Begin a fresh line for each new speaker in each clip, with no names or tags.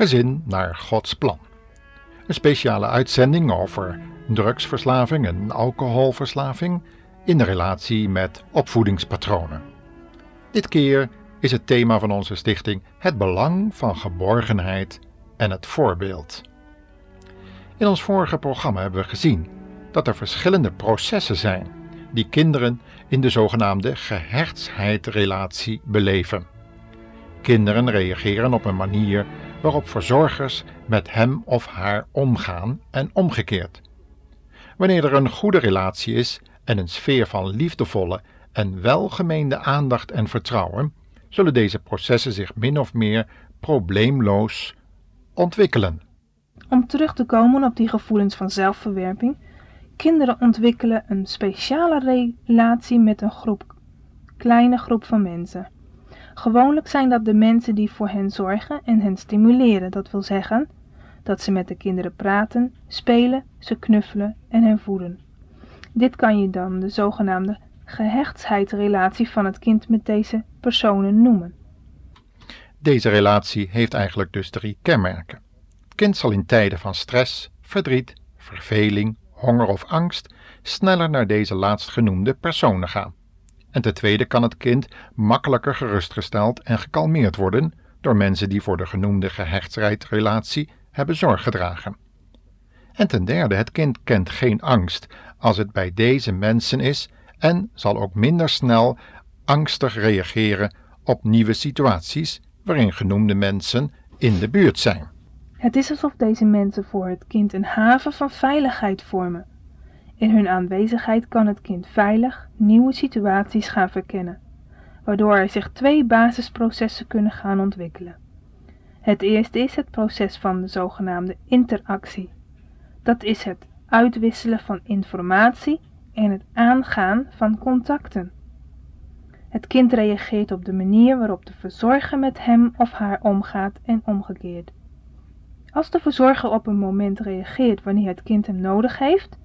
Gezin naar Gods plan. Een speciale uitzending over drugsverslaving en alcoholverslaving in relatie met opvoedingspatronen. Dit keer is het thema van onze stichting het belang van geborgenheid en het voorbeeld. In ons vorige programma hebben we gezien dat er verschillende processen zijn die kinderen in de zogenaamde gehechtsheidsrelatie beleven. Kinderen reageren op een manier waarop verzorgers met hem of haar omgaan en omgekeerd. Wanneer er een goede relatie is en een sfeer van liefdevolle en welgemeende aandacht en vertrouwen, zullen deze processen zich min of meer probleemloos ontwikkelen.
Om terug te komen op die gevoelens van zelfverwerping, kinderen ontwikkelen een speciale relatie met een groep, kleine groep van mensen. Gewoonlijk zijn dat de mensen die voor hen zorgen en hen stimuleren, dat wil zeggen dat ze met de kinderen praten, spelen, ze knuffelen en hen voeden. Dit kan je dan de zogenaamde gehechtheidsrelatie van het kind met deze personen noemen.
Deze relatie heeft eigenlijk dus drie kenmerken. Het kind zal in tijden van stress, verdriet, verveling, honger of angst sneller naar deze laatstgenoemde personen gaan. En ten tweede kan het kind makkelijker gerustgesteld en gekalmeerd worden door mensen die voor de genoemde gehechtheidsrelatie hebben zorg gedragen. En ten derde, het kind kent geen angst als het bij deze mensen is en zal ook minder snel angstig reageren op nieuwe situaties waarin genoemde mensen in de buurt zijn.
Het is alsof deze mensen voor het kind een haven van veiligheid vormen. In hun aanwezigheid kan het kind veilig nieuwe situaties gaan verkennen, waardoor er zich twee basisprocessen kunnen gaan ontwikkelen. Het eerste is het proces van de zogenaamde interactie. Dat is het uitwisselen van informatie en het aangaan van contacten. Het kind reageert op de manier waarop de verzorger met hem of haar omgaat en omgekeerd. Als de verzorger op een moment reageert wanneer het kind hem nodig heeft,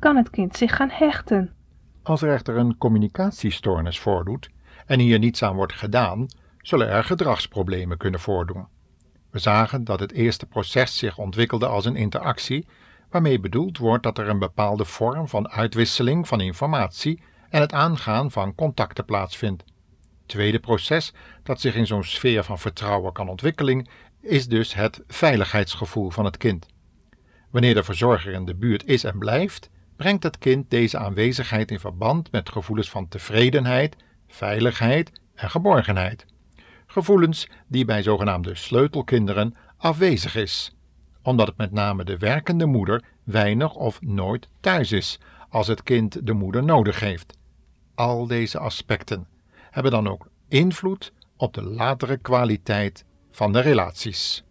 kan het kind zich gaan hechten.
Als er echter een communicatiestoornis voordoet en hier niets aan wordt gedaan, zullen er gedragsproblemen kunnen voordoen. We zagen dat het eerste proces zich ontwikkelde als een interactie, waarmee bedoeld wordt dat er een bepaalde vorm van uitwisseling van informatie en het aangaan van contacten plaatsvindt. Tweede proces, dat zich in zo'n sfeer van vertrouwen kan ontwikkelen, is dus het veiligheidsgevoel van het kind. Wanneer de verzorger in de buurt is en blijft, brengt het kind deze aanwezigheid in verband met gevoelens van tevredenheid, veiligheid en geborgenheid. Gevoelens die bij zogenaamde sleutelkinderen afwezig is, omdat het met name de werkende moeder weinig of nooit thuis is als het kind de moeder nodig heeft. Al deze aspecten hebben dan ook invloed op de latere kwaliteit van de relaties.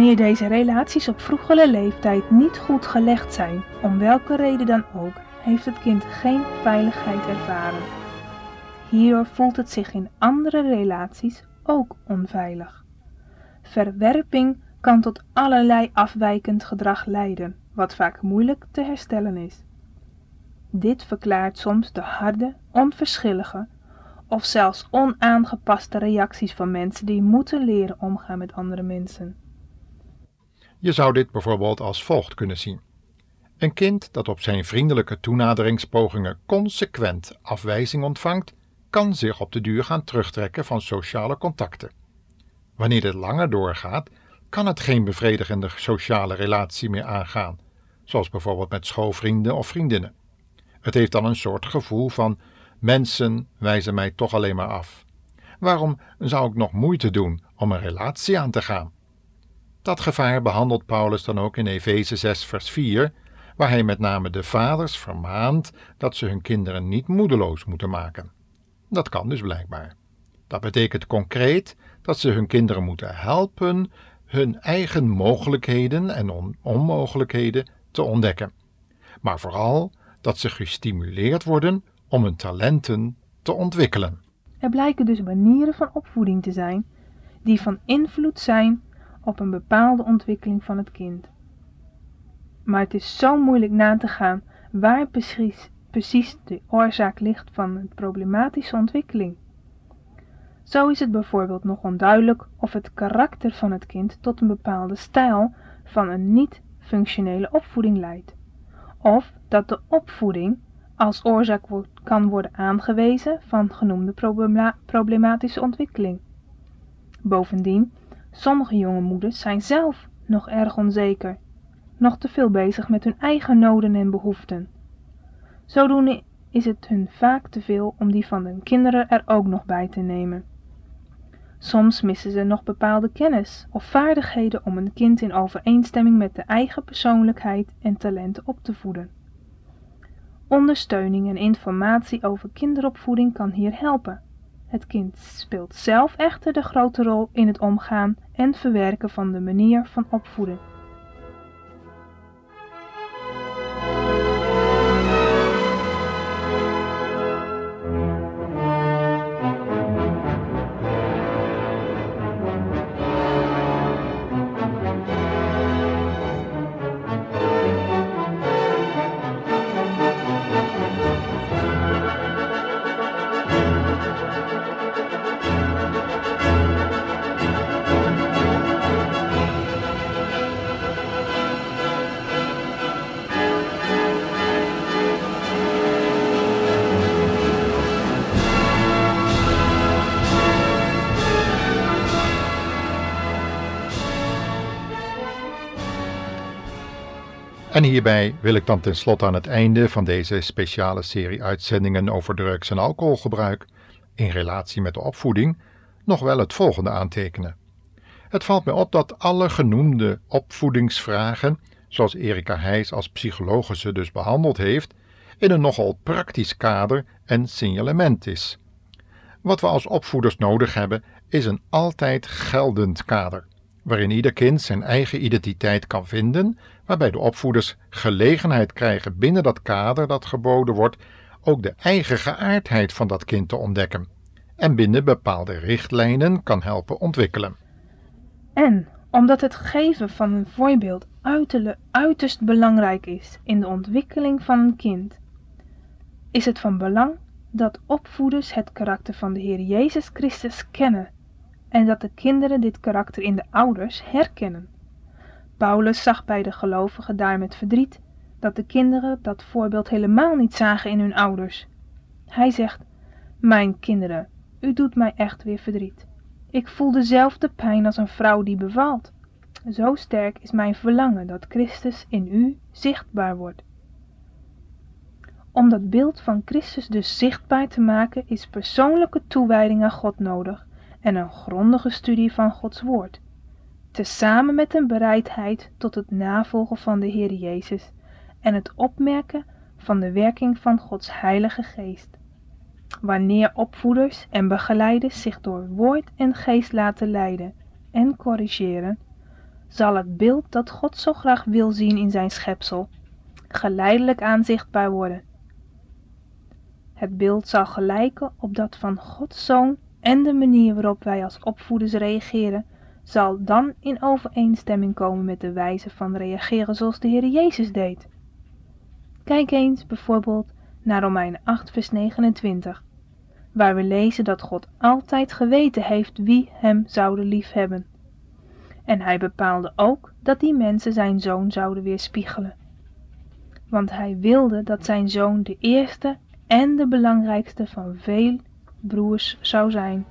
Wanneer deze relaties op vroegere leeftijd niet goed gelegd zijn, om welke reden dan ook, heeft het kind geen veiligheid ervaren. Hierdoor voelt het zich in andere relaties ook onveilig. Verwerping kan tot allerlei afwijkend gedrag leiden, wat vaak moeilijk te herstellen is. Dit verklaart soms de harde, onverschillige of zelfs onaangepaste reacties van mensen die moeten leren omgaan met andere mensen.
Je zou dit bijvoorbeeld als volgt kunnen zien. Een kind dat op zijn vriendelijke toenaderingspogingen consequent afwijzing ontvangt, kan zich op de duur gaan terugtrekken van sociale contacten. Wanneer dit langer doorgaat, kan het geen bevredigende sociale relatie meer aangaan, zoals bijvoorbeeld met schoolvrienden of vriendinnen. Het heeft dan een soort gevoel van mensen wijzen mij toch alleen maar af. Waarom zou ik nog moeite doen om een relatie aan te gaan? Dat gevaar behandelt Paulus dan ook in Efeze 6, vers 4, waar hij met name de vaders vermaant dat ze hun kinderen niet moedeloos moeten maken. Dat kan dus blijkbaar. Dat betekent concreet dat ze hun kinderen moeten helpen hun eigen mogelijkheden en on onmogelijkheden te ontdekken, maar vooral dat ze gestimuleerd worden om hun talenten te ontwikkelen.
Er blijken dus manieren van opvoeding te zijn die van invloed zijn op een bepaalde ontwikkeling van het kind. Maar het is zo moeilijk na te gaan waar precies, precies de oorzaak ligt van een problematische ontwikkeling. Zo is het bijvoorbeeld nog onduidelijk of het karakter van het kind tot een bepaalde stijl van een niet-functionele opvoeding leidt, of dat de opvoeding als oorzaak kan worden aangewezen van genoemde problematische ontwikkeling. Bovendien, sommige jonge moeders zijn zelf nog erg onzeker, nog te veel bezig met hun eigen noden en behoeften. Zodoende is het hun vaak te veel om die van hun kinderen er ook nog bij te nemen. Soms missen ze nog bepaalde kennis of vaardigheden om een kind in overeenstemming met de eigen persoonlijkheid en talenten op te voeden. Ondersteuning en informatie over kinderopvoeding kan hier helpen. Het kind speelt zelf echter de grote rol in het omgaan en verwerken van de manier van opvoeden.
En hierbij wil ik dan tenslotte aan het einde van deze speciale serie uitzendingen over drugs en alcoholgebruik in relatie met de opvoeding nog wel het volgende aantekenen. Het valt mij op dat alle genoemde opvoedingsvragen, zoals Erika Heijs als psychologe ze dus behandeld heeft, in een nogal praktisch kader en signalement is. Wat we als opvoeders nodig hebben, is een altijd geldend kader waarin ieder kind zijn eigen identiteit kan vinden, waarbij de opvoeders gelegenheid krijgen binnen dat kader dat geboden wordt ook de eigen geaardheid van dat kind te ontdekken en binnen bepaalde richtlijnen kan helpen ontwikkelen.
En omdat het geven van een voorbeeld uiterst belangrijk is in de ontwikkeling van een kind, is het van belang dat opvoeders het karakter van de Heer Jezus Christus kennen en dat de kinderen dit karakter in de ouders herkennen. Paulus zag bij de gelovigen daar met verdriet dat de kinderen dat voorbeeld helemaal niet zagen in hun ouders. Hij zegt: Mijn kinderen, u doet mij echt weer verdriet. Ik voel dezelfde pijn als een vrouw die bevalt. Zo sterk is mijn verlangen dat Christus in u zichtbaar wordt. Om dat beeld van Christus dus zichtbaar te maken, is persoonlijke toewijding aan God nodig en een grondige studie van Gods Woord, tezamen met een bereidheid tot het navolgen van de Heer Jezus en het opmerken van de werking van Gods Heilige Geest. Wanneer opvoeders en begeleiders zich door woord en geest laten leiden en corrigeren, zal het beeld dat God zo graag wil zien in zijn schepsel geleidelijk aanzichtbaar worden. Het beeld zal gelijken op dat van Gods Zoon en de manier waarop wij als opvoeders reageren, zal dan in overeenstemming komen met de wijze van reageren zoals de Heer Jezus deed. Kijk eens bijvoorbeeld naar Romeinen 8, vers 29, waar we lezen dat God altijd geweten heeft wie hem zouden liefhebben. En hij bepaalde ook dat die mensen zijn zoon zouden weerspiegelen. Want hij wilde dat zijn zoon de eerste en de belangrijkste van veel broers zou zijn.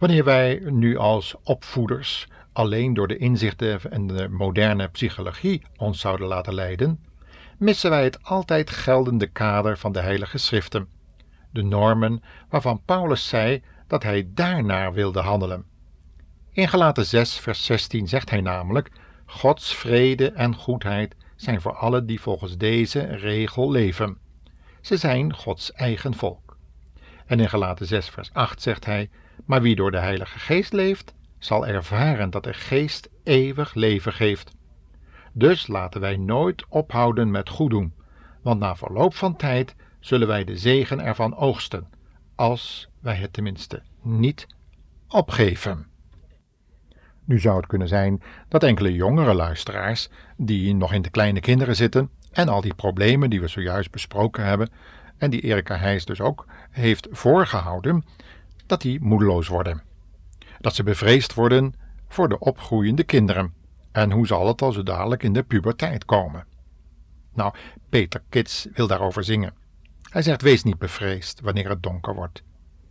Wanneer wij nu als opvoeders alleen door de inzichten en de moderne psychologie ons zouden laten leiden, missen wij het altijd geldende kader van de Heilige Schriften, de normen waarvan Paulus zei dat hij daarnaar wilde handelen. In Galaten 6, vers 16 zegt hij namelijk: Gods vrede en goedheid zijn voor allen die volgens deze regel leven. Ze zijn Gods eigen volk. En in Galaten 6, vers 8 zegt hij: Maar wie door de Heilige Geest leeft, zal ervaren dat de Geest eeuwig leven geeft. Dus laten wij nooit ophouden met goed doen, want na verloop van tijd zullen wij de zegen ervan oogsten, als wij het tenminste niet opgeven. Nu zou het kunnen zijn dat enkele jongere luisteraars, die nog in de kleine kinderen zitten en al die problemen die we zojuist besproken hebben, en die Erika Heijs dus ook heeft voorgehouden, dat die moedeloos worden. Dat ze bevreesd worden voor de opgroeiende kinderen. En hoe zal het al zo dadelijk in de puberteit komen? Nou, Peter Kits wil daarover zingen. Hij zegt: Wees niet bevreesd wanneer het donker wordt.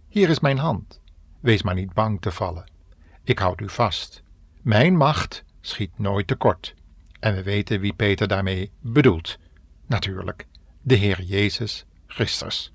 Hier is mijn hand. Wees maar niet bang te vallen. Ik houd u vast. Mijn macht schiet nooit tekort. En we weten wie Peter daarmee bedoelt. Natuurlijk, de Heer Jezus Christus.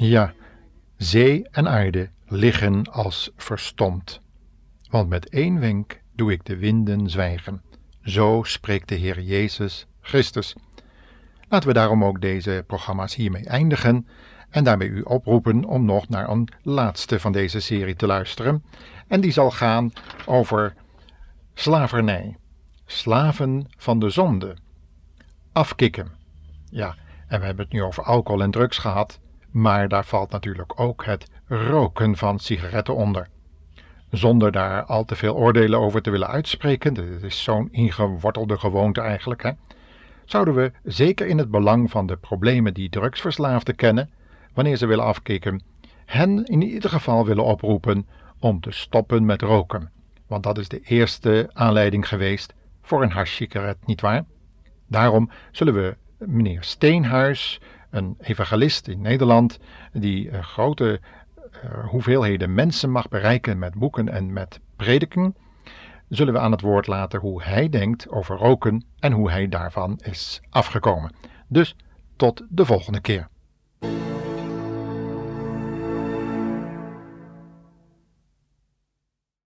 Ja, zee en aarde liggen als verstomd. Want met één wenk doe ik de winden zwijgen. Zo spreekt de Heer Jezus Christus. Laten we daarom ook deze programma's hiermee eindigen en daarmee u oproepen om nog naar een laatste van deze serie te luisteren. En die zal gaan over slavernij, slaven van de zonde, afkikken. Ja, en we hebben het nu over alcohol en drugs gehad. Maar daar valt natuurlijk ook het roken van sigaretten onder. Zonder daar al te veel oordelen over te willen uitspreken, dit is zo'n ingewortelde gewoonte eigenlijk, hè, zouden we zeker in het belang van de problemen die drugsverslaafden kennen, wanneer ze willen afkicken, hen in ieder geval willen oproepen om te stoppen met roken. Want dat is de eerste aanleiding geweest voor een niet nietwaar? Daarom zullen we meneer Steenhuis een evangelist in Nederland die uh, grote uh, hoeveelheden mensen mag bereiken met boeken en met prediken, zullen we aan het woord laten hoe hij denkt over roken en hoe hij daarvan is afgekomen. Dus tot de volgende keer.